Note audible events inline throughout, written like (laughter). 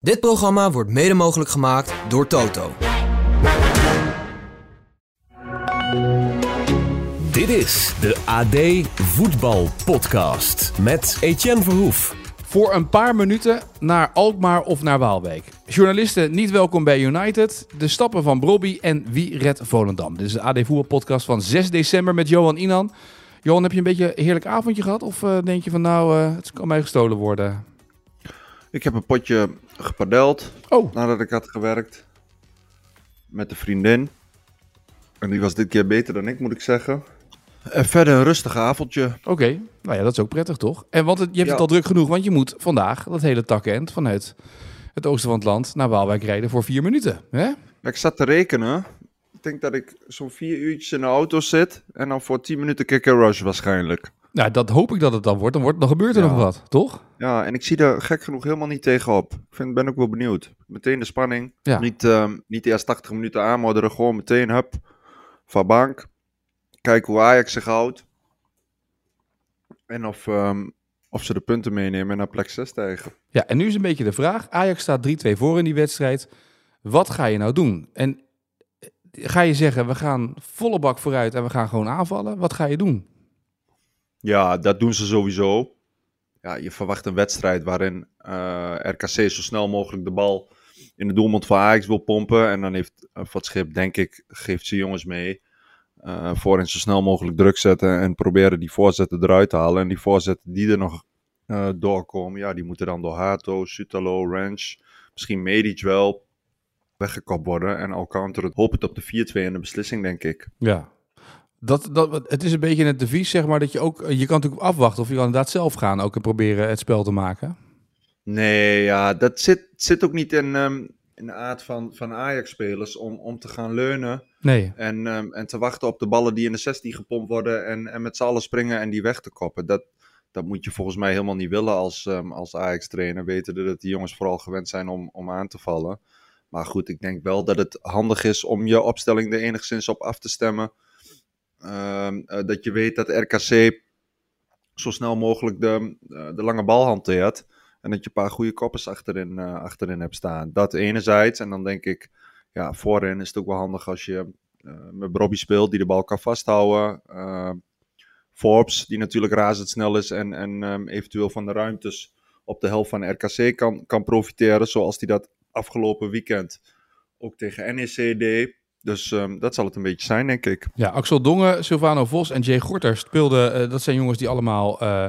Dit programma wordt mede mogelijk gemaakt door Toto. Dit is de AD Voetbal Podcast met Etienne Verhoef. Voor een paar minuten naar Alkmaar of naar Waalwijk. Journalisten niet welkom bij United. De stappen van Brobby en wie redt Volendam. Dit is de AD Voetbal Podcast van 6 december met Johan Inan. Johan, heb je een beetje een heerlijk avondje gehad? Of uh, denk je van nou, uh, het kan mij gestolen worden? Ik heb een potje gepadeld Oh, nadat ik had gewerkt met een vriendin. En die was dit keer beter dan ik, moet ik zeggen. En verder een rustig avondje. oké. Nou ja, dat is ook prettig toch? En want het, je hebt Ja. het al druk genoeg, want je moet vandaag dat hele takkend vanuit het oosten van het land naar Waalwijk rijden voor vier minuten. Hè? Ik zat te rekenen. Ik denk dat ik zo'n vier uurtjes in de auto zit. En dan voor tien minuten kick and rush waarschijnlijk. Nou, dat hoop ik dat het dan wordt. Dan, wordt, dan gebeurt er Ja. nog wat, toch? Ja, en ik zie er gek genoeg helemaal niet tegenop. Ik vind, ben ook wel benieuwd. Meteen de spanning. Ja. Niet, ehm, niet eerst 80 minuten aanmodderen. Gewoon meteen, hup, van bank. Kijken hoe Ajax zich houdt. En of, ehm, of ze de punten meenemen en naar plek 6 stijgen. Ja, en nu is een beetje de vraag. Ajax staat 3-2 voor in die wedstrijd. Wat ga je nou doen? En eh, ga je zeggen, we gaan volle bak vooruit en we gaan gewoon aanvallen? Wat ga je doen? Ja, dat doen ze sowieso. Ja, je verwacht een wedstrijd waarin eh, RKC zo snel mogelijk de bal in de doelmond van Ajax wil pompen. En dan heeft uh, Schip, denk ik, geeft ze jongens mee. eh voorin zo snel mogelijk druk zetten en proberen die voorzetten eruit te halen. En die voorzetten die er nog doorkomen, ja, die moeten dan door Hato, Sutalo, Ranch, misschien Medic wel weggekopt worden. En Alcantara hoopt op de 4-2 in de beslissing, denk ik. Ja. Dat, dat, het is een beetje het devies, zeg maar, dat je ook... Je kan natuurlijk afwachten of je kan inderdaad zelf gaan ook en proberen het spel te maken. Nee, ja, dat zit, zit ook niet in, ehm, in de aard van, van Ajax-spelers om, om te gaan leunen Nee. en, ehm, en te wachten op de ballen die in de 16 gepompt worden en, en met z'n allen springen en die weg te koppen. Dat, dat moet je volgens mij helemaal niet willen als, ehm, als Ajax-trainer, weten dat die jongens vooral gewend zijn om, om aan te vallen. Maar goed, ik denk wel dat het handig is om je opstelling er enigszins op af te stemmen. Ehm, eh, dat je weet dat RKC zo snel mogelijk de, eh, de lange bal hanteert. En dat je een paar goede koppers achterin, eh, achterin hebt staan. Dat enerzijds. En dan denk ik, ja, voorin is het ook wel handig als je met Bobby speelt, die de bal kan vasthouden. Eh, Forbes, die natuurlijk razendsnel is en, en ehm, eventueel van de ruimtes op de helft van RKC kan, kan profiteren. Zoals hij dat afgelopen weekend ook tegen NEC deed. Dus ehm, dat zal het een beetje zijn, denk ik. Ja, Axel Dongen, Silvano Vos en Jay Gorter speelden... eh, dat zijn jongens die allemaal eh,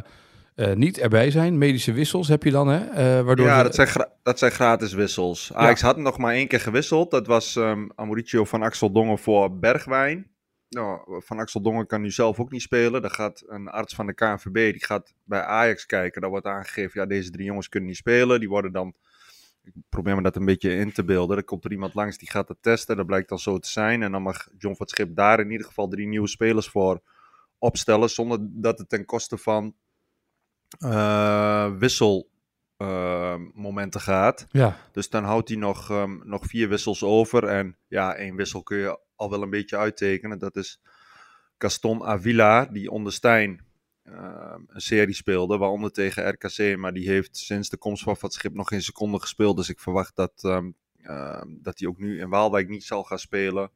eh, niet erbij zijn. Medische wissels heb je dan, hè? Waardoor ja, dat zijn, dat zijn gratis wissels. Ajax had nog maar één keer gewisseld. Dat was Mauricio van Axel Dongen voor Bergwijn. Nou, van Axel Dongen kan nu zelf ook niet spelen. Dan gaat een arts van de KNVB, die gaat bij Ajax kijken. Daar wordt aangegeven, ja, deze drie jongens kunnen niet spelen. Die worden dan, ik probeer me dat een beetje in te beelden. Er komt er iemand langs, die gaat het testen. Dat blijkt dan zo te zijn. En dan mag John van Schip daar in ieder geval drie nieuwe spelers voor opstellen. Zonder dat het ten koste van eh wisselmomenten gaat. Ja, Dus dan houdt hij nog, ehm, nog vier wissels over. En ja, één wissel kun je al wel een beetje uittekenen. Dat is Gaston Avila, die onder Stijn ehm, een serie speelde. Waaronder tegen RKC. Maar die heeft sinds de komst van het schip nog geen seconde gespeeld. Dus ik verwacht dat, ehm, dat hij ook nu in Waalwijk niet zal gaan spelen.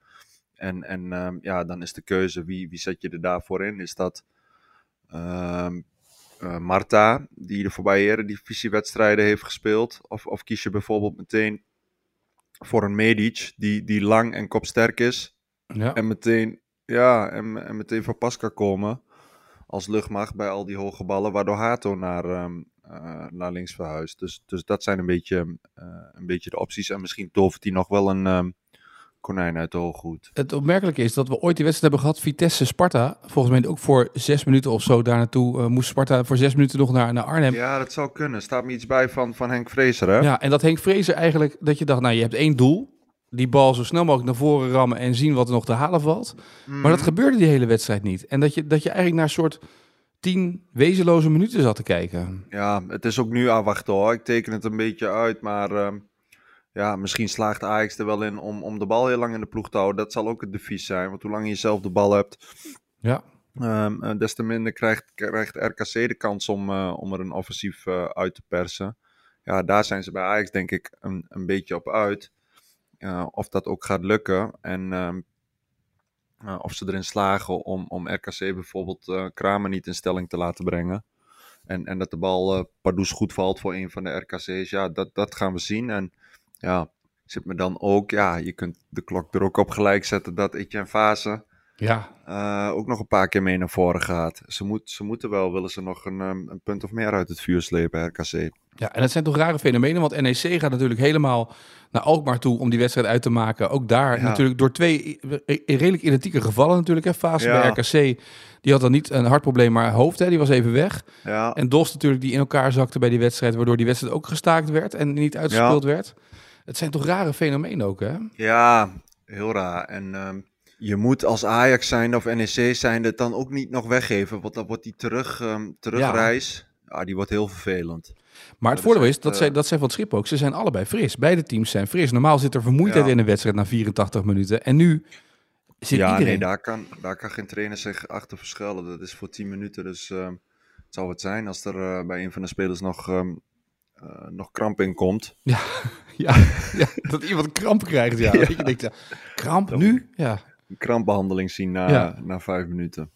En, en ja, dan is de keuze wie, wie zet je er daarvoor in? Is dat eh, Marta, die de voorbije eredivisiewedstrijden heeft gespeeld? Of, of kies je bijvoorbeeld meteen voor een Medic die, die lang en kopsterk is ja. en meteen, ja, en, en meteen van pas kan komen als luchtmacht bij al die hoge ballen, waardoor Hato naar, ehm, eh, naar links verhuist. Dus, dus dat zijn een beetje, eh, een beetje de opties. En misschien tovert hij nog wel een ehm, konijn uit de hoge hoed. Het opmerkelijke is dat we ooit die wedstrijd hebben gehad, Vitesse-Sparta. Volgens mij ook voor zes minuten of zo daar naartoe eh, moest Sparta voor zes minuten nog naar, naar Arnhem. Ja, dat zou kunnen. Staat me iets bij van, van Henk Vrezer, hè? Ja, en dat Henk Vrezer eigenlijk, dat je dacht, nou je hebt één doel. Die bal zo snel mogelijk naar voren rammen en zien wat er nog te halen valt. Maar dat gebeurde die hele wedstrijd niet. En dat je, dat je eigenlijk naar een soort tien wezenloze minuten zat te kijken. Ja, het is ook nu afwachten hoor. Ik teken het een beetje uit, maar ehm, ja, misschien slaagt Ajax er wel in om, om de bal heel lang in de ploeg te houden. Dat zal ook het devies zijn, want hoe langer je zelf de bal hebt, Ja, ehm, eh, des te minder krijgt, krijgt RKC de kans om, eh, om er een offensief eh, uit te persen. ja, daar zijn ze bij Ajax denk ik een, een beetje op uit. Uh, of dat ook gaat lukken. En um, uh, of ze erin slagen om, om RKC bijvoorbeeld uh, Kramer niet in stelling te laten brengen. En, en dat de bal pardoes goed valt voor een van de RKC's. Ja, dat, dat gaan we zien. En ja, zit me dan ook, ja, je kunt de klok er ook op gelijk zetten dat Etienne Fase ja. Uh, ook nog een paar keer mee naar voren gaat. Ze, moet, ze moeten wel, willen ze nog een, um, een punt of meer uit het vuur slepen, RKC. Ja, en het zijn toch rare fenomenen, want NEC gaat natuurlijk helemaal naar Alkmaar toe om die wedstrijd uit te maken. Ook daar ja. natuurlijk door twee redelijk identieke gevallen natuurlijk. Hè. Fase ja. bij RKC, die had dan niet een hartprobleem, maar hoofd, hè, die was even weg. Ja. En Dos natuurlijk, die in elkaar zakte bij die wedstrijd, waardoor die wedstrijd ook gestaakt werd en niet uitgespeeld werd. Het zijn toch rare fenomenen ook, hè? Ja, heel raar. En... Um je moet als Ajax zijn of NEC zijn het dan ook niet nog weggeven. Want dan wordt die terug, um, terugreis, ja. ja. die wordt heel vervelend. Maar het voordeel is, dat, zij, dat zij van het schip ook, ze zijn allebei fris. Beide teams zijn fris. Normaal zit er vermoeidheid ja. in een wedstrijd na 84 minuten. En nu zit ja, iedereen... nee, daar kan, daar kan geen trainer zich achter verschuilen. Dat is voor 10 minuten, dus uh, het zou het zijn als er uh, bij een van de spelers nog, um, nog kramp in komt. Ja, (laughs) ja, ja, dat iemand kramp krijgt, ja. (laughs) ja. Je denkt, ja, kramp nu? Ja, krampbehandeling zien na, na vijf minuten.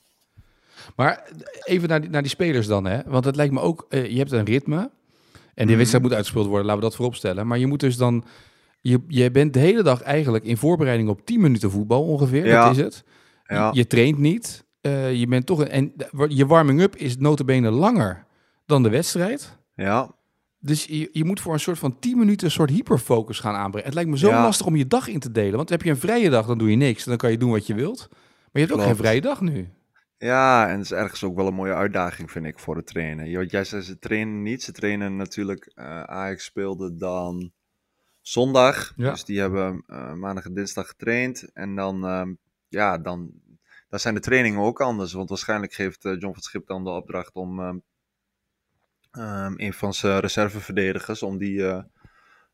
Maar even naar die, naar die spelers dan, hè? Want het lijkt me ook, uh, je hebt een ritme. En die mm. wedstrijd moet uitgespeeld worden, laten we dat vooropstellen. Maar je moet dus dan, je, je bent de hele dag eigenlijk in voorbereiding op 10 minuten voetbal ongeveer, ja. dat is het. Ja. Je, je traint niet, uh, je bent toch, een, en je warming-up is notabene langer dan de wedstrijd. Ja. Dus je, je moet voor een soort van 10 minuten een soort hyperfocus gaan aanbrengen. Het lijkt me zo ja. lastig om je dag in te delen. Want heb je een vrije dag, dan doe je niks. Dan kan je doen wat je wilt. Maar je hebt ook geen vrije dag nu. Ja, en het is ergens ook wel een mooie uitdaging, vind ik, voor de trainen. Jij zei, ze trainen niet. Ze trainen natuurlijk... Uh, Ajax speelde dan zondag. Ja. Dus die hebben uh, maandag en dinsdag getraind. En dan, uh, ja, dan... Dan zijn de trainingen ook anders. Want waarschijnlijk geeft uh, John van Schip dan de opdracht om ehm, um, een van zijn reserveverdedigers om die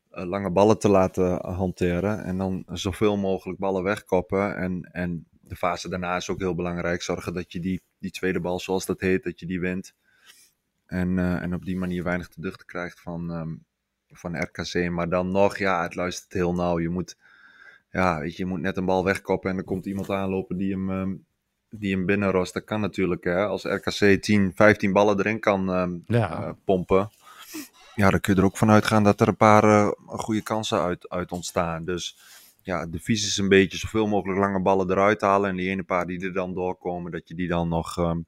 lange ballen te laten hanteren. En dan zoveel mogelijk ballen wegkoppen. En, en de fase daarna is ook heel belangrijk. Zorgen dat je die, die tweede bal, zoals dat heet, dat je die wint. En, uh, en op die manier weinig te duchten krijgt van, um, van RKC. Maar dan nog, ja, het luistert heel nauw. Je moet, ja, weet je, je moet net een bal wegkoppen en er komt iemand aanlopen die hem... Um, die hem binnenrost. Dat kan natuurlijk. Hè? Als RKC 10, 15 ballen erin kan um, ja. uh, pompen. Ja, dan kun je er ook van uitgaan dat er een paar uh, goede kansen uit, uit ontstaan. Dus ja, de visie is een beetje zoveel mogelijk lange ballen eruit halen. En die ene paar die er dan doorkomen, dat je die dan nog um,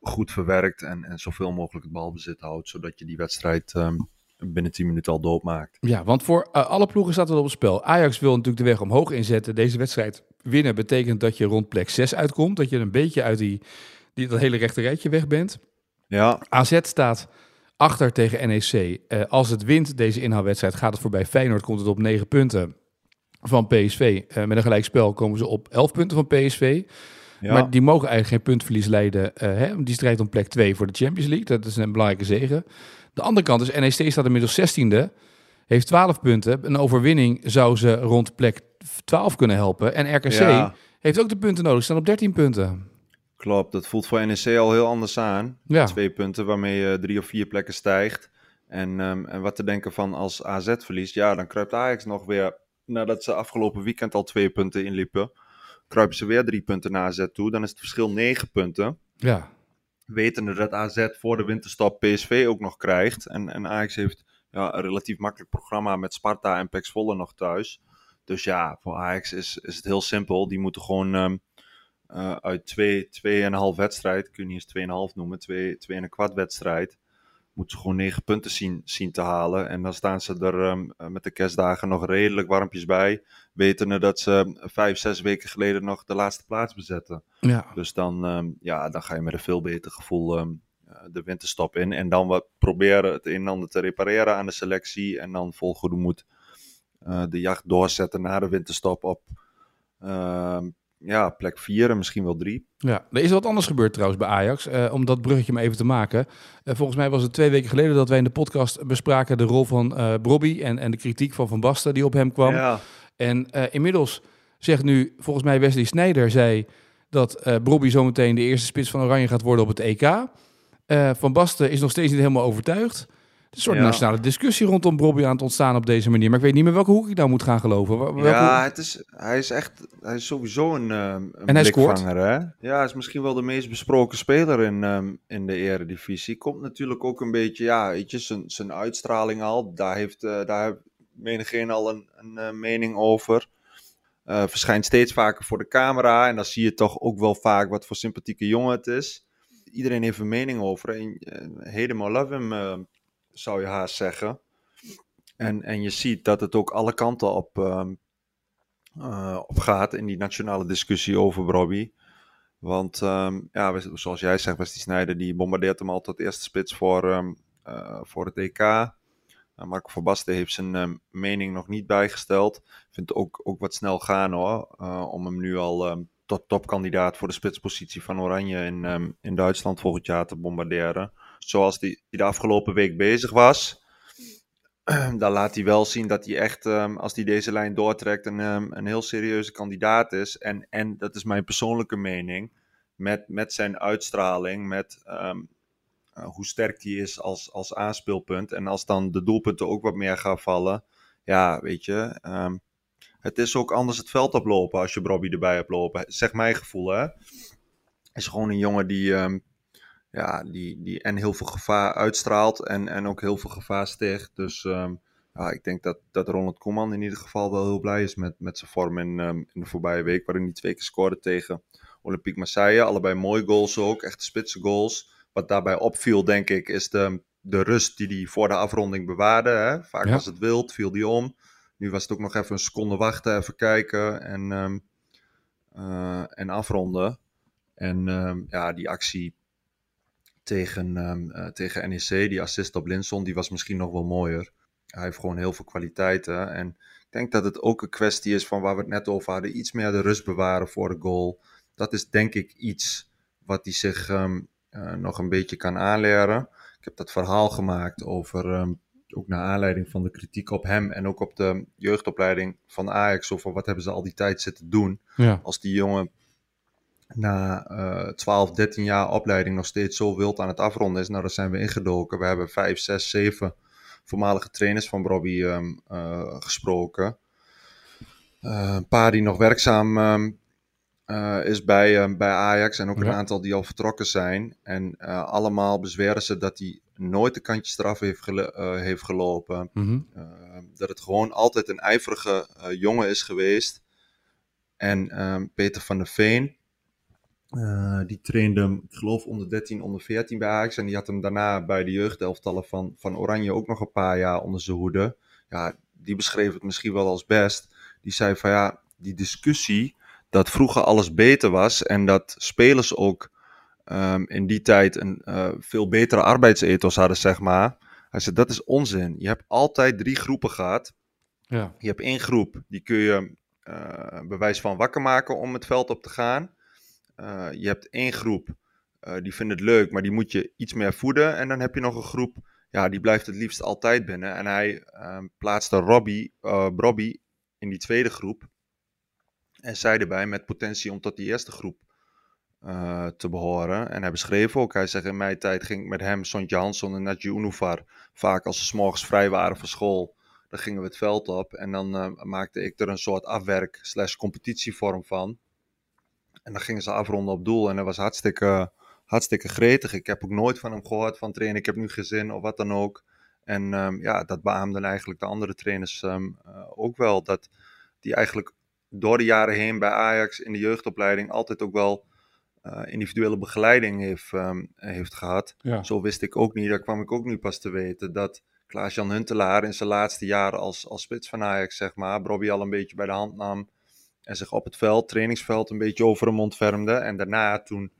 goed verwerkt. En, en zoveel mogelijk het balbezit houdt. Zodat je die wedstrijd um, binnen 10 minuten al doodmaakt. Ja, want voor uh, alle ploegen staat het op het spel. Ajax wil natuurlijk de weg omhoog inzetten. Deze wedstrijd winnen betekent dat je rond plek 6 uitkomt. Dat je een beetje uit die, die, dat hele rechte rijtje weg bent. Ja. AZ staat achter tegen NEC. Uh, als het wint, deze inhaalwedstrijd, gaat het voorbij Feyenoord. Komt het op 9 punten van PSV. Uh, met een gelijkspel komen ze op 11 punten van PSV. Ja. Maar die mogen eigenlijk geen puntverlies leiden. Uh, hè? Die strijdt om plek 2 voor de Champions League. Dat is een belangrijke zegen. De andere kant is, NEC staat inmiddels 16e. Heeft 12 punten. Een overwinning zou ze rond plek 12 kunnen helpen. En RKC ja. heeft ook de punten nodig. Staan op 13 punten. Klopt, dat voelt voor NEC al heel anders aan. Ja. Twee punten waarmee je drie of vier plekken stijgt. En, um, en wat te denken van als AZ verliest, ja, dan kruipt Ajax nog weer, nadat ze afgelopen weekend al twee punten inliepen, kruipen ze weer drie punten naar AZ toe. Dan is het verschil negen punten. Ja. Wetende dat AZ voor de winterstop PSV ook nog krijgt. En, en Ajax heeft ja, een relatief makkelijk programma met Sparta en PEC Zwolle nog thuis. Dus ja, voor Ajax is, is het heel simpel. Die moeten gewoon um, uh, uit twee, twee en een half wedstrijd, kun je niet eens 2,5 noemen, twee, twee en een kwart wedstrijd, moeten ze gewoon negen punten zien, zien te halen. En dan staan ze er um, met de kerstdagen nog redelijk warmpjes bij, wetende dat ze vijf, zes weken geleden nog de laatste plaats bezetten. Ja. Dus dan, um, ja, dan ga je met een veel beter gevoel um, de winterstop in. En dan wat proberen het een en ander te repareren aan de selectie. En dan vol goede moed uh, de jacht doorzetten na de winterstop op ja, plek 4 en misschien wel 3. Ja, er is wat anders gebeurd trouwens bij Ajax. Uh, om dat bruggetje maar even te maken. Uh, volgens mij was het twee weken geleden dat wij in de podcast bespraken de rol van uh, Brobby en, en de kritiek van Van Basten die op hem kwam. Ja. En inmiddels zegt nu, volgens mij Wesley Snijder zei dat uh, Brobby zometeen de eerste spits van Oranje gaat worden op het EK. van Basten is nog steeds niet helemaal overtuigd. Een soort Ja. nationale discussie rondom Bobby aan het ontstaan op deze manier. Maar ik weet niet meer welke hoek ik nou moet gaan geloven. Welke Ja, hoek- het is, hij is echt, hij is sowieso een, ehm een En hij scoort. blikvanger, hè? Ja, hij is misschien wel de meest besproken speler in, ehm, in de eredivisie. Komt natuurlijk ook een beetje, ja, weet je, zijn, zijn uitstraling al. Daar heeft, eh daar heeft menigeen al een, een eh, mening over. Eh, verschijnt steeds vaker voor de camera en dan zie je toch ook wel vaak wat voor sympathieke jongen het is. Iedereen heeft een mening over. En, eh, or love him, eh, zou je haast zeggen. En, en je ziet dat het ook alle kanten op, eh, op gaat in die nationale discussie over Robbie. Want ehm, ja, zoals jij zegt, Wesley Sneijder die bombardeert hem al tot eerste spits voor, ehm, eh, voor het EK. Uh, Marco van heeft zijn mening nog niet bijgesteld. Vindt ook, ook wat snel gaan hoor. om hem nu al tot topkandidaat voor de spitspositie van Oranje in, in Duitsland volgend jaar te bombarderen. Zoals die, die de afgelopen week bezig was. (clears throat) dan laat hij wel zien dat hij echt, ehm, als hij deze lijn doortrekt, een, ehm, een heel serieuze kandidaat is. En, en dat is mijn persoonlijke mening. Met, met zijn uitstraling, met ehm, eh, hoe sterk hij is als, als aanspeelpunt. En als dan de doelpunten ook wat meer gaan vallen. Ja, weet je. het is ook anders het veld oplopen als je Robbie erbij hebt lopen. Zeg mijn gevoel, hè. Is gewoon een jongen die, ja, die, die en heel veel gevaar uitstraalt en, en ook heel veel gevaar sticht. Dus ehm, ja, ik denk dat, dat Ronald Koeman in ieder geval wel heel blij is met, met zijn vorm in, ehm, in de voorbije week. Waarin hij twee keer scoorde tegen Olympique Marseille. Allebei mooie goals ook, echt spitse goals. Wat daarbij opviel, denk ik, is de, de rust die hij voor de afronding bewaarde. Hè? Vaak Ja. was het wild, viel hij om. Nu was het ook nog even een seconde wachten, even kijken en, ehm, eh, en afronden. En ja, die actie tegen, eh, tegen NEC, die assist op Linson, die was misschien nog wel mooier. Hij heeft gewoon heel veel kwaliteiten. En ik denk dat het ook een kwestie is van waar we het net over hadden. Iets meer de rust bewaren voor de goal. Dat is denk ik iets wat hij zich ehm, eh, nog een beetje kan aanleren. Ik heb dat verhaal gemaakt over, ehm, ook naar aanleiding van de kritiek op hem en ook op de jeugdopleiding van Ajax. Over wat hebben ze al die tijd zitten doen Ja. als die jongen na eh 12, 13 jaar opleiding nog steeds zo wild aan het afronden is, nou daar zijn we ingedoken. We hebben 5, 6, 7 voormalige trainers van Robbie ehm, eh, gesproken. Eh, een paar die nog werkzaam ehm, eh, is bij, ehm, bij Ajax en ook een aantal die al vertrokken zijn. En eh, allemaal bezweren ze dat hij nooit de kantjes eraf heeft, eh, heeft gelopen. Mhm. Dat het gewoon altijd een ijverige jongen is geweest. En um, Peter van der Veen, uh, die trainde hem, ik geloof, onder 13, onder 14 bij Ajax. En die had hem daarna bij de jeugdelftallen van, van Oranje ook nog een paar jaar onder zijn hoede. Ja, die beschreef het misschien wel als best. Die zei van ja, die discussie dat vroeger alles beter was en dat spelers ook um, in die tijd een uh, veel betere arbeidsethos hadden, zeg maar. Hij zei, dat is onzin. Je hebt altijd drie groepen gehad. Ja. Je hebt één groep, die kun je uh, bewijs van wakker maken om het veld op te gaan. Uh, je hebt één groep, uh, die vindt het leuk, maar die moet je iets meer voeden. En dan heb je nog een groep, ja, die blijft het liefst altijd binnen. En hij plaatste Robbie, uh, Robbie in die tweede groep. En zei erbij met potentie om tot die eerste groep te behoren. En hij beschreef ook, hij zegt in mijn tijd ging ik met hem, Sontje Hansson en Nadji Unuvar, vaak als ze morgens vrij waren van school, dan gingen we het veld op en dan maakte ik er een soort afwerk slash competitievorm van. En dan gingen ze afronden op doel en dat was hartstikke, hartstikke gretig. Ik heb ook nooit van hem gehoord van trainen, ik heb nu geen zin of wat dan ook. En um, ja, dat beaamden eigenlijk de andere trainers um, uh, ook wel. Dat die eigenlijk door de jaren heen bij Ajax in de jeugdopleiding altijd ook wel uh, individuele begeleiding heeft, um, heeft gehad. Ja. Zo wist ik ook niet, daar kwam ik ook nu pas te weten, dat Klaas-Jan Huntelaar in zijn laatste jaren als, als spits van Ajax, zeg maar, Bobby al een beetje bij de hand nam en zich op het veld, trainingsveld, een beetje over hem ontfermde. En daarna, toen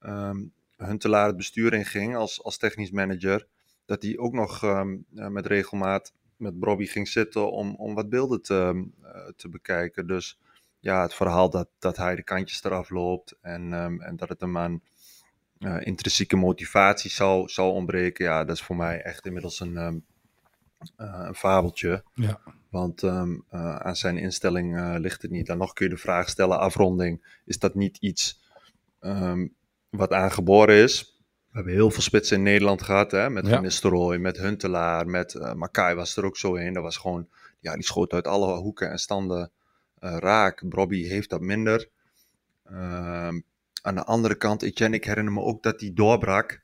um, Huntelaar het bestuur inging als, als technisch manager, dat hij ook nog um, met regelmaat met Bobby ging zitten om, om wat beelden te, uh, te bekijken. Dus ja, het verhaal dat, dat hij de kantjes eraf loopt en, en dat het hem aan uh, intrinsieke motivatie zou, zou ontbreken, ja, dat is voor mij echt inmiddels een, een fabeltje. Ja. Want um, uh, aan zijn instelling uh, ligt het niet. Dan nog kun je de vraag stellen, afronding, is dat niet iets um, wat aangeboren is? We hebben heel veel spitsen in Nederland gehad, hè? met Ja. Van Nistelrooy, met Huntelaar, met eh Makai was er ook zo een. Dat was gewoon, ja, die schoot uit alle hoeken en standen eh, raak. Bobby heeft dat minder. Ehm, aan de andere kant, Etienne, ik herinner me ook dat hij doorbrak.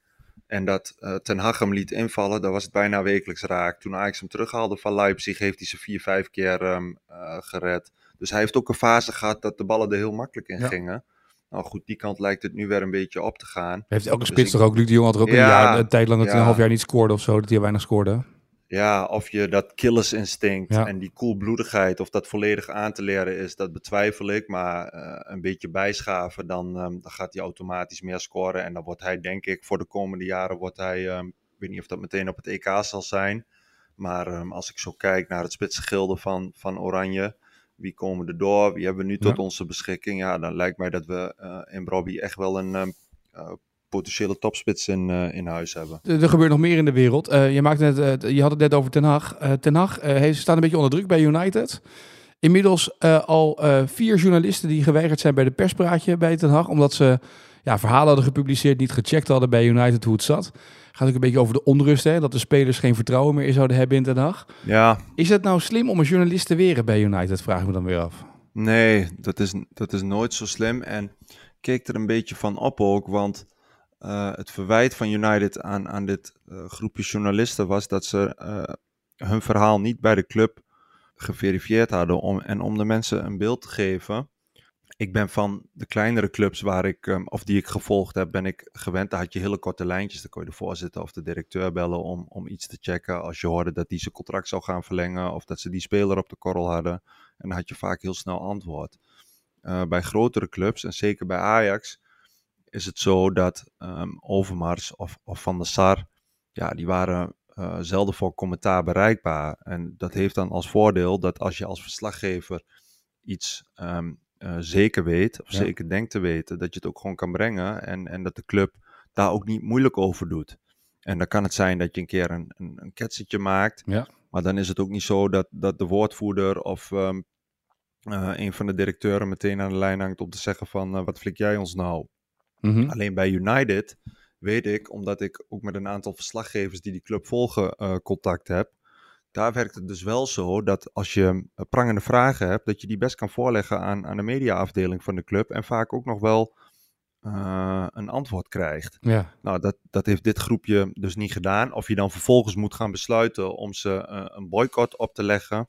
En dat eh, Ten Hag hem liet invallen, dat was het bijna wekelijks raak. Toen Ajax hem terughaalde van Leipzig, heeft hij ze vier, vijf keer ehm, eh, gered. Dus hij heeft ook een fase gehad dat de ballen er heel makkelijk in Ja. gingen. Nou goed, die kant lijkt het nu weer een beetje op te gaan. Heeft elke Dus spits ik- toch ook? Luc de Jong had er ook een, Ja, jaar, een tijd lang dat hij een half jaar niet scoorde of zo. Dat hij weinig scoorde. Ja, of je dat killersinstinct Ja. en die koelbloedigheid, of dat volledig aan te leren is, dat betwijfel ik. Maar eh, een beetje bijschaven, dan, ehm, dan gaat hij automatisch meer scoren. En dan wordt hij, denk ik, voor de komende jaren, wordt hij, ehm, ik weet niet of dat meteen op het EK zal zijn. Maar ehm, als ik zo kijk naar het spitsgilde van, van Oranje, wie komen er door, wie hebben we nu tot Ja. onze beschikking? Ja, dan lijkt mij dat we eh, in Robbie echt wel een eh, potentiële topspits in, eh, in huis hebben. Er er gebeurt nog meer in de wereld. Eh, je, maakt net, eh, je had het net over Ten Hag. Eh, Ten Hag heeft, staat een beetje onder druk bij United. Inmiddels al vier journalisten die geweigerd zijn bij de perspraatje bij Ten Hag. Omdat ze ja, verhalen hadden gepubliceerd, niet gecheckt hadden bij United hoe het zat. Gaat ook een beetje over de onrust, hè, dat de spelers geen vertrouwen meer zouden hebben in Ten Hag. Ja, Is het nou slim om een journalist te weren bij United, vraag ik me dan weer af. Nee, dat is, dat is nooit zo slim. En keek er een beetje van op ook, want eh, het verwijt van United aan, aan dit eh, groepje journalisten was dat ze eh, hun verhaal niet bij de club geverifieerd hadden. Om, en om de mensen een beeld te geven. Ik ben van de kleinere clubs waar ik, ehm, of die ik gevolgd heb, ben ik gewend. Daar had je hele korte lijntjes. Dan kon je de voorzitter of de directeur bellen om, om iets te checken. Als je hoorde dat die zijn contract zou gaan verlengen of dat ze die speler op de korrel hadden. En dan had je vaak heel snel antwoord. Bij grotere clubs, en zeker bij Ajax, is het zo dat ehm, Overmars of, of Van der Sar, ja, die waren eh, zelden voor commentaar bereikbaar. En dat heeft dan als voordeel dat als je als verslaggever iets ehm, eh, zeker weet, of Ja. zeker denkt te weten, dat je het ook gewoon kan brengen en, en dat de club daar ook niet moeilijk over doet. En dan kan het zijn dat je een keer een, een, een ketsertje maakt, Ja. maar dan is het ook niet zo dat, dat de woordvoerder of ehm, eh, een van de directeuren meteen aan de lijn hangt om te zeggen van wat flik jij ons nou? Mhm. Alleen bij United weet ik, omdat ik ook met een aantal verslaggevers die die club volgen eh, contact heb, daar werkt het dus wel zo dat als je eh, prangende vragen hebt, dat je die best kan voorleggen aan, aan de mediaafdeling van de club en vaak ook nog wel eh, een antwoord krijgt. Ja. Nou, dat, dat heeft dit groepje dus niet gedaan. Of je dan vervolgens moet gaan besluiten om ze een boycott op te leggen.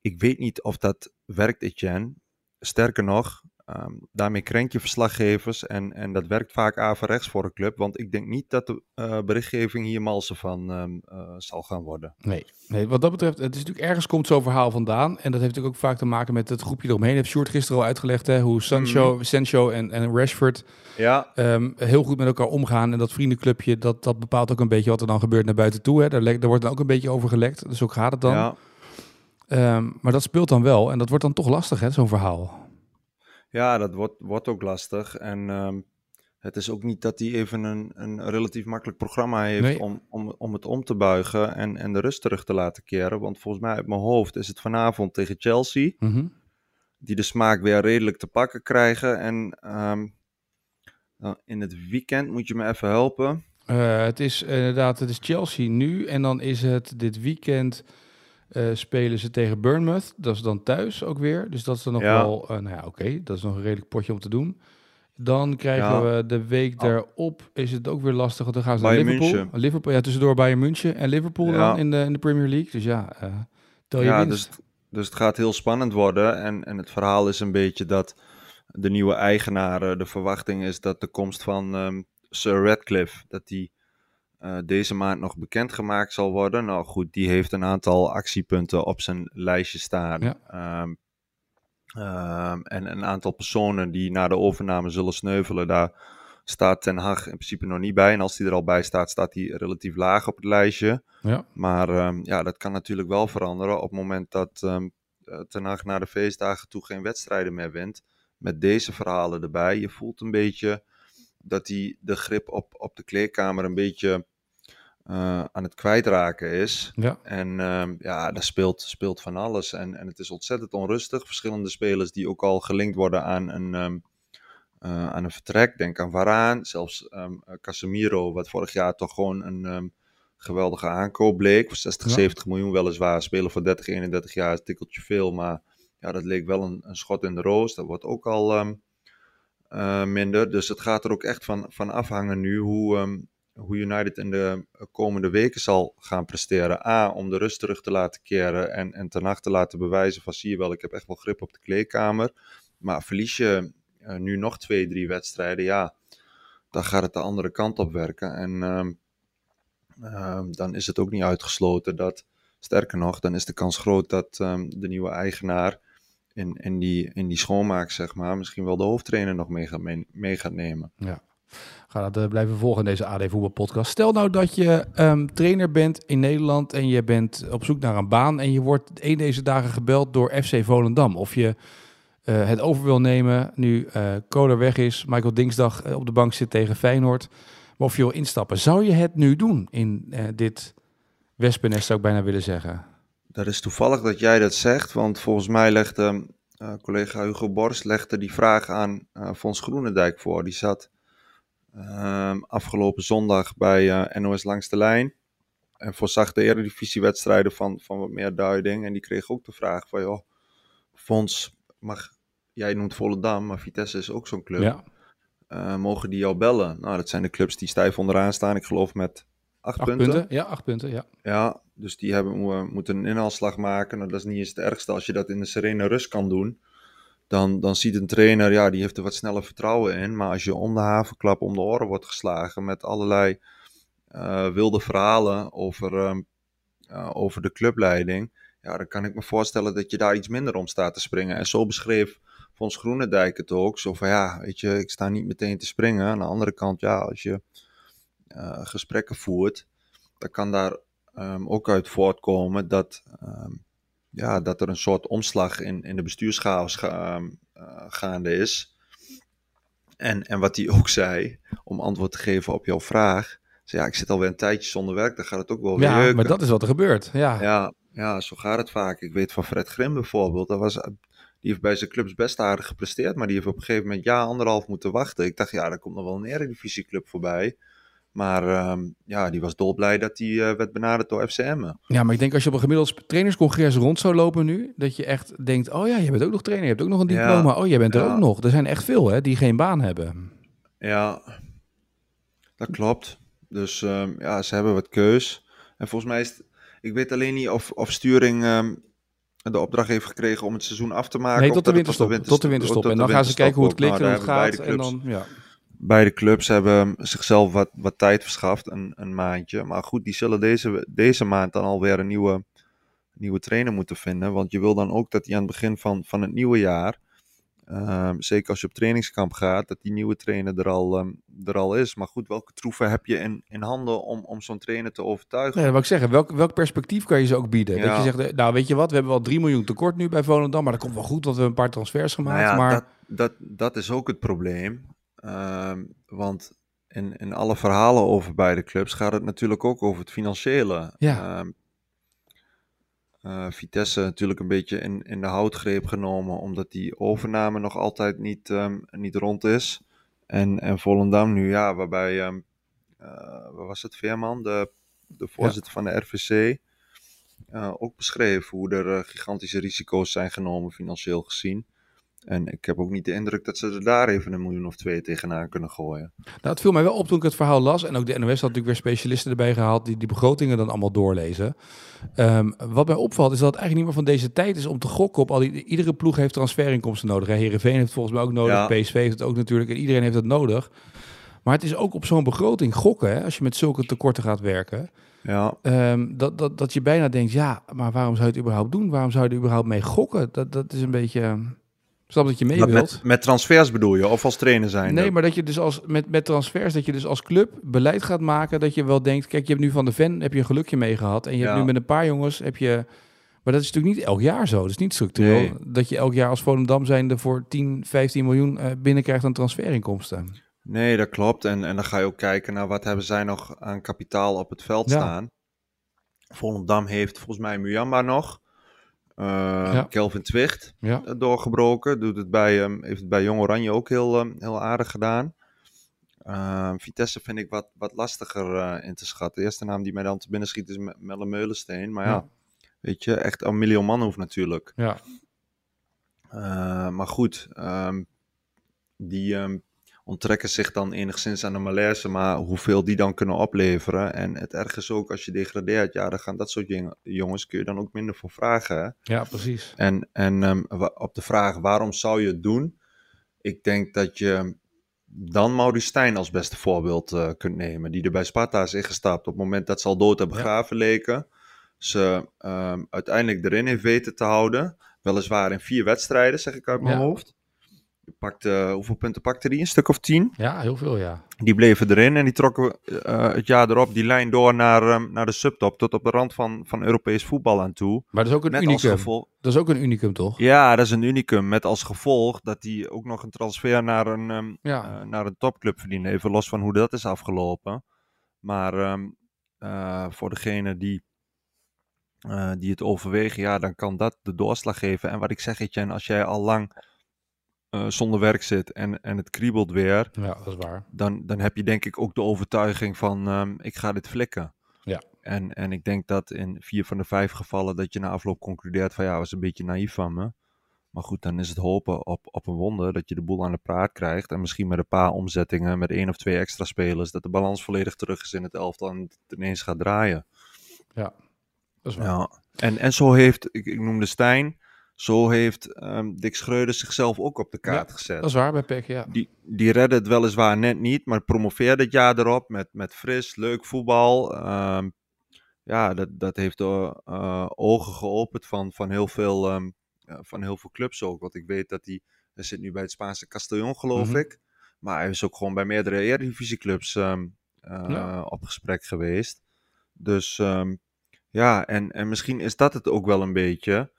Ik weet niet of dat werkt, Etienne. Sterker nog, ehm, daarmee krenk je verslaggevers en, en dat werkt vaak averechts voor een club. Want ik denk niet dat de eh, berichtgeving hier malsen van ehm, eh, zal gaan worden. Nee. nee, wat dat betreft, het is natuurlijk ergens komt zo'n verhaal vandaan. En dat heeft natuurlijk ook vaak te maken met het groepje eromheen. Heeft Short gisteren al uitgelegd hè, hoe Sancho, Sancho en, en Rashford Ja, ehm, heel goed met elkaar omgaan. En dat vriendenclubje, dat, dat bepaalt ook een beetje wat er dan gebeurt naar buiten toe. Hè. Daar, wordt dan ook een beetje over gelekt. Dus ook gaat het dan. ja. Maar dat speelt dan wel. En dat wordt dan toch lastig, hè, zo'n verhaal. Ja, dat wordt, wordt ook lastig. En ehm, het is ook niet dat hij even een, een relatief makkelijk programma heeft Nee. om, om, om het om te buigen en, en de rust terug te laten keren. Want volgens mij uit mijn hoofd is het vanavond tegen Chelsea, Mhm. die de smaak weer redelijk te pakken krijgen. En ehm, nou, in het weekend moet je me even helpen. Eh, het is inderdaad, het is Chelsea nu. En dan is het dit weekend eh, spelen ze tegen Bournemouth. Dat is dan thuis ook weer. Dus dat is dan nog Ja. wel, eh, nou ja, oké. Dat is nog een redelijk potje om te doen. Dan krijgen Ja. we de week Oh. daarop, is het ook weer lastig. Want dan gaan ze naar Liverpool. München. Liverpool. Ja, tussendoor Bayern München en Liverpool Ja. dan in de, in de Premier League. Dus ja, eh tel je Ja, winst. dus, dus het gaat heel spannend worden. En, en het verhaal is een beetje dat de nieuwe eigenaren, de verwachting is dat de komst van ehm, Sir Radcliffe, dat die eh, deze maand nog bekendgemaakt zal worden. Nou goed, die heeft een aantal actiepunten op zijn lijstje staan. Ja. Ehm, ehm, en een aantal personen die na de overname zullen sneuvelen, daar staat Ten Hag in principe nog niet bij. En als die er al bij staat, staat hij relatief laag op het lijstje. Ja. Maar ehm, ja, dat kan natuurlijk wel veranderen op het moment dat eh, Ten Hag na de feestdagen toe geen wedstrijden meer wint. Met deze verhalen erbij. Je voelt een beetje dat hij de grip op, op de kleedkamer een beetje eh, aan het kwijtraken is. Ja. En ehm, ja, daar speelt, speelt van alles. En, en het is ontzettend onrustig. Verschillende spelers die ook al gelinkt worden aan een, ehm, eh, aan een vertrek. Denk aan Varaan, zelfs um, Casemiro, wat vorig jaar toch gewoon een um, geweldige aankoop bleek. Voor 60, ja. 70 miljoen weliswaar. Spelen voor 30, 31 jaar is tikkeltje veel, maar ja, dat leek wel een, een schot in de roos. Dat wordt ook al uh, minder. Dus het gaat er ook echt van, van afhangen nu hoe, hoe United in de komende weken zal gaan presteren. A, om de rust terug te laten keren en, en ten nacht te laten bewijzen van zie je wel, ik heb echt wel grip op de kleedkamer. Maar verlies je uh, nu nog twee, drie wedstrijden, ja, dan gaat het de andere kant op werken. En uh, uh, dan is het ook niet uitgesloten dat, sterker nog, dan is de kans groot dat ehm, de nieuwe eigenaar in, die, in die schoonmaak, zeg maar, misschien wel de hoofdtrainer nog mee gaat, mee, gaat nemen. Ja. Ga dat uh, blijven volgen in deze AD Voetbal podcast. Stel nou dat je um, trainer bent in Nederland en je bent op zoek naar een baan en je wordt een deze dagen gebeld door FC Volendam. Of je uh, het over wil nemen nu uh, weg is, Michael Dingsdag op de bank zit tegen Feyenoord. Maar of je wil instappen. Zou je het nu doen in dit wespennest zou ik bijna willen zeggen? Dat is toevallig dat jij dat zegt, want volgens mij legde collega Hugo Borst legde die vraag aan Fons Groenendijk voor. Die zat Um, afgelopen zondag bij uh, NOS Langs de Lijn. En voorzag de eredivisiewedstrijden van, van wat meer duiding. En die kreeg ook de vraag van, joh, Fons, mag, jij noemt Volendam, maar Vitesse is ook zo'n club. Ja. Uh, mogen die jou bellen? Nou, dat zijn de clubs die stijf onderaan staan. Ik geloof met acht, acht punten. punten. Ja, acht punten, ja. Ja, dus die hebben, uh, moeten een inhaalslag maken. Nou, dat is niet eens het ergste als je dat in de serene rust kan doen dan, dan ziet een trainer, ja, die heeft er wat sneller vertrouwen in. Maar als je om de havenklap om de oren wordt geslagen met allerlei uh, wilde verhalen over, um, uh, over de clubleiding, ja, dan kan ik me voorstellen dat je daar iets minder om staat te springen. En zo beschreef Fons Groenendijk het ook. Zo van, ja, weet je, ik sta niet meteen te springen. Aan de andere kant, ja, als je uh, gesprekken voert, dan kan daar um, ook uit voortkomen dat... Um, ja, dat er een soort omslag in, in de bestuurschaos ga, uh, gaande is. En, en wat hij (laughs) ook zei, om antwoord te geven op jouw vraag. Zei, ja, ik zit alweer een tijdje zonder werk, dan gaat het ook wel weer Ja, maar dat is wat er gebeurt. Ja. Ja, ja, zo gaat het vaak. Ik weet van Fred Grim bijvoorbeeld. Dat was, die heeft bij zijn clubs best aardig gepresteerd, maar die heeft op een gegeven moment ja, anderhalf moeten wachten. Ik dacht, ja, er komt nog wel een eredivisieclub voorbij. Maar um, ja, die was dolblij dat hij uh, werd benaderd door FCM. Ja, maar ik denk als je op een gemiddeld trainerscongres rond zou lopen nu, dat je echt denkt, oh ja, je bent ook nog trainer, je hebt ook nog een diploma, ja, oh, jij bent er ook nog. Er zijn echt veel hè, die geen baan hebben. Ja, dat klopt. Dus um, ja, ze hebben wat keus. En volgens mij is het, ik weet alleen niet of, of Sturing um, de opdracht heeft gekregen om het seizoen af te maken. Nee, tot de winterstop. Tot de, tot de winterstop. En dan gaan ze kijken hoe het klikt en hoe het gaat. En dan, ja beide clubs hebben zichzelf wat, wat tijd verschaft, een, een maandje. Maar goed, die zullen deze, deze maand dan alweer een nieuwe, nieuwe trainer moeten vinden. Want je wil dan ook dat die aan het begin van, van het nieuwe jaar, um, zeker als je op trainingskamp gaat, dat die nieuwe trainer er al, um, er al is. Maar goed, welke troeven heb je in, in handen om, om zo'n trainer te overtuigen? Nee, dat wil ik zeggen. Welk, welk perspectief kan je ze ook bieden? Ja. Dat je zegt, nou weet je wat, we hebben wel 3 miljoen tekort nu bij Volendam, maar dat komt wel goed, want we hebben een paar transfers gemaakt. Nou ja, maar... dat, dat, dat is ook het probleem. Um, want in, in alle verhalen over beide clubs gaat het natuurlijk ook over het financiële. Ja. Um, uh, Vitesse natuurlijk een beetje in, in de houtgreep genomen, omdat die overname nog altijd niet, um, niet rond is. En, en Volendam nu, ja, waarbij, um, uh, was het, Veerman, de, de voorzitter ja. van de RVC, uh, ook beschreef hoe er gigantische risico's zijn genomen financieel gezien. En ik heb ook niet de indruk dat ze er daar even een miljoen of twee tegenaan kunnen gooien. Nou, het viel mij wel op toen ik het verhaal las. En ook de NOS had natuurlijk weer specialisten erbij gehaald die die begrotingen dan allemaal doorlezen. Um, wat mij opvalt is dat het eigenlijk niet meer van deze tijd is om te gokken op al die... Iedere ploeg heeft transferinkomsten nodig. Hè. Heerenveen heeft volgens mij ook nodig. Ja. PSV heeft het ook natuurlijk. En iedereen heeft het nodig. Maar het is ook op zo'n begroting gokken, hè, als je met zulke tekorten gaat werken. Ja. Um, dat, dat, dat je bijna denkt, ja, maar waarom zou je het überhaupt doen? Waarom zou je er überhaupt mee gokken? Dat, dat is een beetje... Snap dat je mee wilt. Met, met, transfers bedoel je, of als trainer zijn? Nee, maar dat je dus als, met, met transfers, dat je dus als club beleid gaat maken, dat je wel denkt, kijk, je hebt nu van de Ven heb je een gelukje mee gehad. En je ja. hebt nu met een paar jongens, heb je... Maar dat is natuurlijk niet elk jaar zo. Dat is niet structureel. Nee. Dat je elk jaar als Volendam zijnde voor 10, 15 miljoen uh, binnenkrijgt aan transferinkomsten. Nee, dat klopt. En, en dan ga je ook kijken naar wat hebben zij nog aan kapitaal op het veld ja. staan. Volendam heeft volgens mij Muyamba nog. Eh. Kelvin Twicht Ja. eh, doorgebroken. Doet het bij, ehm, heeft het bij Jong Oranje ook heel, ehm, heel aardig gedaan. Ehm, Vitesse vind ik wat, wat lastiger eh, in te schatten. De eerste naam die mij dan te binnen schiet is Me- Melle Meulensteen. Maar ja, Ja. weet je, echt een miljoen man hoeft natuurlijk. Ja. Eh, maar goed, ehm, die onttrekken zich dan enigszins aan de malaise, maar hoeveel die dan kunnen opleveren. En het erg is ook, als je degradeert, ja, dan gaan dat soort jong- jongens, kun je dan ook minder voor vragen. Ja, precies. En, en ehm, op de vraag waarom zou je het doen? Ik denk dat je dan Maurice Stijn als beste voorbeeld eh, kunt nemen. Die er bij Sparta is ingestapt op het moment dat ze al dood en begraven leken. Ze ehm, uiteindelijk erin heeft weten te houden. Weliswaar in vier wedstrijden, zeg ik uit mijn Ja. hoofd. Pakte, hoeveel punten pakte die? Een stuk of tien? Ja, heel veel, ja. Die bleven erin en die trokken eh, het jaar erop die lijn door naar, ehm, naar de subtop. Tot op de rand van, van Europees voetbal aan toe. Maar dat is ook een Met unicum. gevolg... Dat is ook een unicum, toch? Ja, dat is een unicum. Met als gevolg dat hij ook nog een transfer naar een, ehm, Ja. eh, naar een topclub verdiende. Even los van hoe dat is afgelopen. Maar ehm, eh, voor degene die, eh, die het overwegen, ja, dan kan dat de doorslag geven. En wat ik zeg, Etienne, als jij al lang eh, zonder werk zit en, en het kriebelt weer, Ja, dat is waar. dan, dan heb je denk ik ook de overtuiging van ehm, ik ga dit flikken. Ja. En, en ik denk dat in vier van de vijf gevallen dat je na afloop concludeert van ja, was een beetje naïef van me. Maar goed, dan is het hopen op, op een wonder dat je de boel aan de praat krijgt. En misschien met een paar omzettingen, met één of twee extra spelers, dat de balans volledig terug is in het elftal en het ineens gaat draaien. Dat is waar. Ja. En, en zo heeft, ik, ik noemde Stijn, zo heeft ehm, Dick Schreuder zichzelf ook op de kaart Ja, gezet. Dat is waar bij PEC, ja. Die, die redde het weliswaar net niet, maar promoveerde het jaar erop met, met fris, leuk voetbal. Ehm, ja, dat, dat heeft de eh, ogen geopend van, van, heel veel, ehm, ja, van heel veel clubs ook. Want ik weet dat hij, hij zit nu bij het Spaanse Castellon, geloof Mhm. ik. Maar hij is ook gewoon bij meerdere Eredivisieclubs eh, Ja. op gesprek geweest. Dus ja, en, en misschien is dat het ook wel een beetje.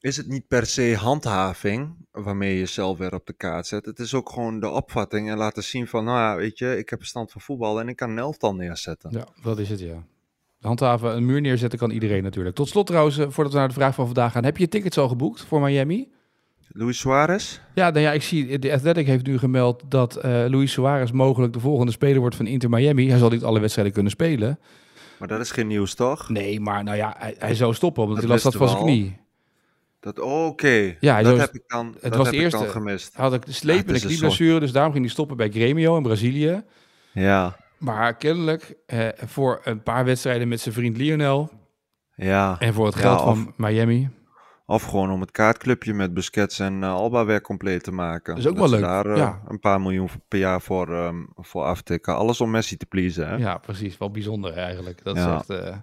Is het niet per se handhaving waarmee je jezelf weer op de kaart zet? Het is ook gewoon de opvatting en laten zien van, nou ja, weet je, ik heb verstand van voetbal en ik kan een elftal neerzetten. Ja, dat is het, ja. Handhaven, een muur neerzetten kan iedereen natuurlijk. Tot slot trouwens, eh, voordat we naar de vraag van vandaag gaan. Heb je tickets al geboekt voor Miami? Luis Suarez? Ja, nou ja, ik zie, de Athletic heeft nu gemeld dat eh Luis Suarez mogelijk de volgende speler wordt van Inter Miami. Hij zal niet alle wedstrijden kunnen spelen. Maar dat is geen nieuws, toch? Nee, maar nou ja, hij, hij zou stoppen omdat Dat hij last had van zijn knie. Dat, Oké, Ja, dat heb ik dan, dat was de ik dan eerste- gemist. Hij had Ja, slepende het knieblessure, dus daarom ging hij stoppen bij Gremio in Brazilië. Ja, Maar kennelijk eh, voor een paar wedstrijden met zijn vriend Lionel ja. en voor het Ja, geld of- van Miami. Of gewoon om het kaartclubje met Busquets en eh, Alba weer compleet te maken. Dat is ook Dat wel leuk, daar eh, ja. een paar miljoen per jaar voor, ehm, voor aftikken. Alles om Messi te pleasen, hè? Ja, precies. Wel bijzonder eigenlijk. Dat Ja. is echt... eh,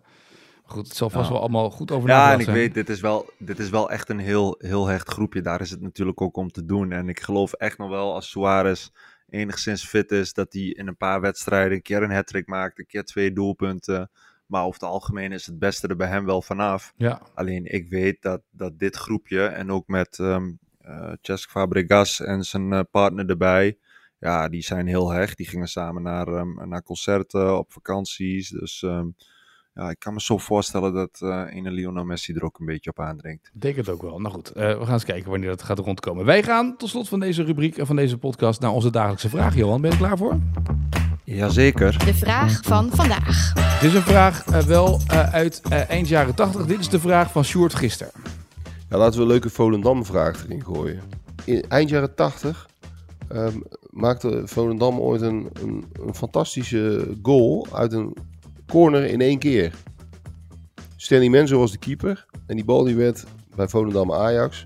goed, het zal vast Ja. wel allemaal goed over Ja, en ik weet, dit is, wel, dit is wel echt een heel, heel hecht groepje. Daar is het natuurlijk ook om te doen. En ik geloof echt nog wel als Suarez enigszins fit is, dat hij in een paar wedstrijden een keer een hat maakt, een keer twee doelpunten. Maar over het algemeen is het beste er bij hem wel vanaf. Ja, Alleen ik weet dat, dat dit groepje en ook met Cesc Fabregas en zijn eh, partner erbij, ja, die zijn heel hecht. Die gingen samen naar, ehm, naar concerten, op vakanties. Dus ehm, ja, ik kan me zo voorstellen dat eh ene Lionel Messi er ook een beetje op aandringt. ik denk het ook wel. Nou goed, eh, we gaan eens kijken wanneer dat gaat rondkomen. Wij gaan tot slot van deze rubriek en van deze podcast naar onze dagelijkse vraag. Johan, ben je er klaar voor? Jazeker. De vraag van vandaag. Dit is een vraag eh, wel eh, uit eh, eind jaren 80. Dit is de vraag van Sjoerd Gister. Ja, laten we een leuke Volendam-vraag erin gooien. In eind jaren 80 ehm, maakte Volendam ooit een, een, een fantastische goal uit een corner in één keer. Stanley Menzo was de keeper. En die bal die werd bij Volendam Ajax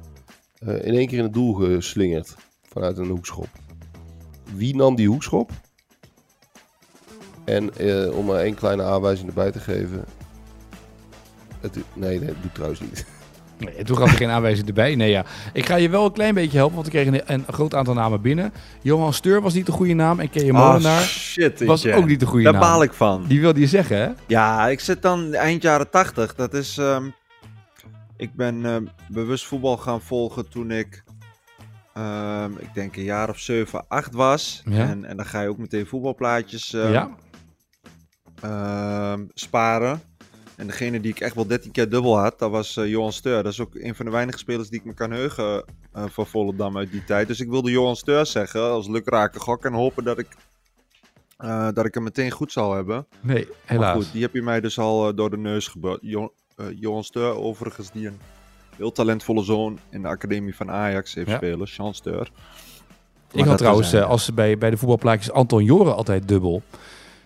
eh, in één keer in het doel geslingerd vanuit een hoekschop. Wie nam die hoekschop? En eh, om maar één kleine aanwijzing erbij te geven. Het, nee, nee, dat doe ik trouwens niet. (laughs) Nee, toen gaf er geen aanwijzing erbij. Nee, ja. Ik ga je wel een klein beetje helpen, want we kregen een, een groot aantal namen binnen. Johan Steur was niet de goede naam en Keje Molenaar Ah, shit. was ook niet de goede Daar naam. baal ik van. Die wilde je zeggen, hè? Ja, ik zit dan eind jaren 80. Dat is. ehm, ik ben ehm, bewust voetbal gaan volgen toen ik. ehm, ik denk een jaar of 7, 8 was. Ja. En, en dan ga je ook meteen voetbalplaatjes ja. sparen. En degene die ik echt wel 13 keer dubbel had, dat was eh, Johan Steur. Dat is ook een van de weinige spelers die ik me kan heugen uh, van Volendam uit die tijd. Dus ik wilde Johan Steur zeggen als lukrake gok en hopen dat ik, uh, dat ik hem meteen goed zou hebben. Nee, helaas. Maar goed, die heb je mij dus al door de neus gebeurd. Jo Johan Steur overigens, die een heel talentvolle zoon in de academie van Ajax heeft ja. spelen, Jean Steur. Ik had trouwens, als ze bij, bij de voetbalplaatjes Anton Joren altijd dubbel.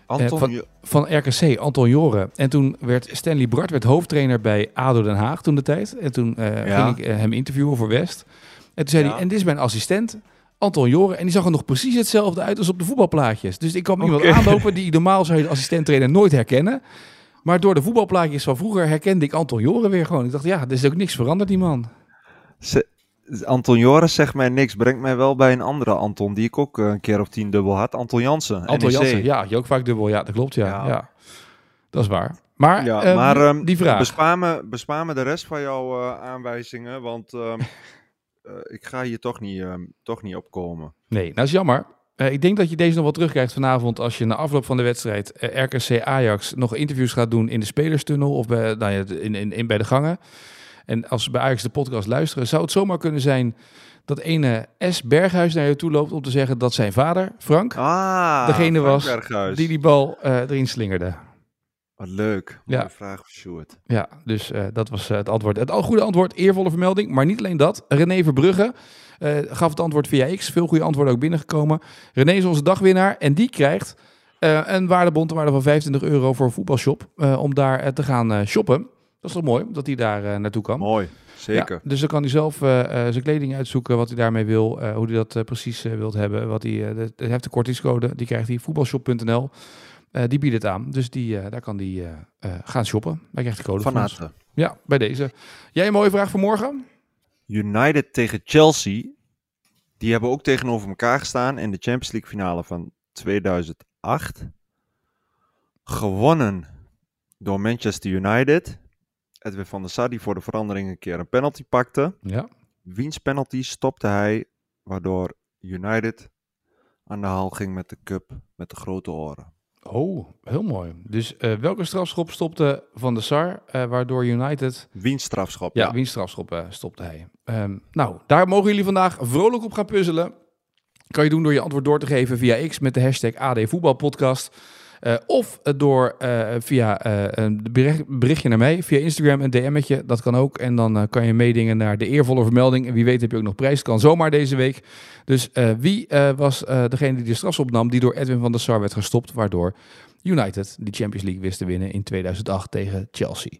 Anton, van, van RKC, Anton Joren. En toen werd Stanley Bart werd hoofdtrainer bij ADO Den Haag toen de tijd. En toen ja. ging ik uh, hem interviewen voor West. En toen zei ja. hij, en dit is mijn assistent, Anton Joren. En die zag er nog precies hetzelfde uit als op de voetbalplaatjes. Dus ik kwam iemand okay. aanlopen die normaal zou je de assistent-trainer nooit herkennen. Maar door de voetbalplaatjes van vroeger herkende ik Anton Joren weer gewoon. Ik dacht, ja, er is ook niks veranderd, die man. Ze, Anton Joris zegt mij niks. Brengt mij wel bij een andere Anton die ik ook een keer of tien dubbel had. Anton Jansen. Anton NEC. Jansen, ja, je ook vaak dubbel. Ja, dat klopt. Ja, ja. ja. dat is waar. Maar, ja, uh, maar um, die vraag. Bespaar me, bespaar me de rest van jouw uh, aanwijzingen, want um, uh, (laughs) ik ga hier toch niet, toch niet op komen. Nee, dat is jammer. Uh, ik denk dat je deze nog wel terugkrijgt vanavond als je na afloop van de wedstrijd RKC Ajax nog interviews gaat doen in de spelerstunnel of bij, nou ja, in, in, in, bij de gangen. En als ze bij Ajax de podcast luisteren, zou het zomaar kunnen zijn dat ene S. Berghuis naar je toe loopt om te zeggen dat zijn vader, Frank, ah, degene Frank was Berghuis. die die bal uh, erin slingerde. Wat leuk. Ja. Mooie vraag voor Sjoerd. Ja, dus uh, dat was uh, het antwoord. Het goede antwoord, eervolle vermelding. Maar niet alleen dat. René Verbrugge gaf het antwoord via X. Veel goede antwoorden ook binnengekomen. René is onze dagwinnaar en die krijgt een waardebond te waarde van 25 euro voor een voetbalshop. om daar te gaan shoppen. Dat is toch mooi dat hij daar naartoe kan. Mooi, zeker. Ja, dus dan kan hij zelf zijn kleding uitzoeken, wat hij daarmee wil, hoe hij dat precies wilt hebben. Wat hij, de, hij heeft de kortingscode, die krijgt hij voetbalshop.nl. Uh, die biedt het aan. Dus die, uh, daar kan die uh, gaan shoppen. Daar krijgt de code van harte. Ja, bij deze. Jij een mooie vraag voor morgen? United tegen Chelsea. Die hebben ook tegenover elkaar gestaan in de Champions League finale van 2008. Gewonnen door Manchester United. Edwin van der Sar die voor de verandering een keer een penalty pakte. Ja. Wiens penalty stopte hij, waardoor United aan de haal ging met de cup met de grote oren. Oh, heel mooi. Dus uh, welke strafschop stopte Van der Sar, uh, waardoor United... Wiens strafschop, ja. ja. wiens strafschop uh, stopte hij. Um, nou, daar mogen jullie vandaag vrolijk op gaan puzzelen. Kan je doen door je antwoord door te geven via X met de hashtag AD Voetbalpodcast. Uh, of door uh, via uh, een bericht, berichtje naar mij, via Instagram een DM'tje. Dat kan ook. En dan kan je meedingen naar de eervolle vermelding. En wie weet heb je ook nog prijs. Kan zomaar deze week. Dus wie was degene die de strafschop nam die door Edwin van der Sar werd gestopt. Waardoor United de Champions League wist te winnen in 2008 tegen Chelsea.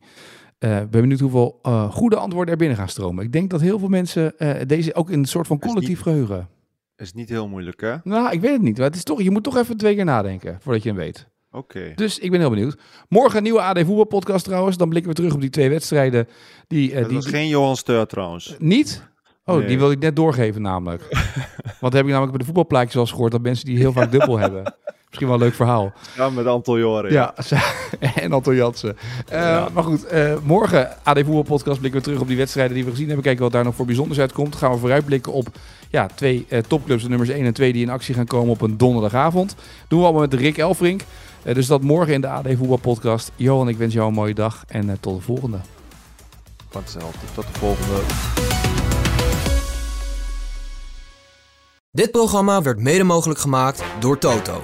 Uh, ben benieuwd hoeveel uh, goede antwoorden er binnen gaan stromen. Ik denk dat heel veel mensen uh, deze ook in een soort van collectief niet, geheugen. Is niet heel moeilijk, hè? Nou, ik weet het niet. Maar het is toch, je moet toch even twee keer nadenken voordat je hem weet. Oké. Okay. Dus ik ben heel benieuwd. Morgen een nieuwe AD voetbalpodcast trouwens. Dan blikken we terug op die twee wedstrijden. Die, dat die, was geen Johan Steur trouwens. Niet? Oh, Nee. die wil ik net doorgeven namelijk. (laughs) Want heb ik namelijk bij de voetbalplaatjes wel eens gehoord dat mensen die heel vaak dubbel hebben. (laughs) Misschien wel een leuk verhaal. Ja, met Anton Joren. Ja, (laughs) en Anton Jansen. Uh, ja. Maar goed, uh, morgen AD Voetbalpodcast blikken we terug op die wedstrijden die we gezien hebben. Kijken wat daar nog voor bijzonders uitkomt. Gaan we vooruitblikken op ja, twee uh, topclubs, de nummers 1 en 2, die in actie gaan komen op een donderdagavond. Doen we allemaal met Rick Elfrink. Uh, dus dat morgen in de AD Voetbalpodcast. Johan, ik wens jou een mooie dag en uh, tot de volgende. Van hetzelfde. Tot de volgende. Dit programma werd mede mogelijk gemaakt door Toto.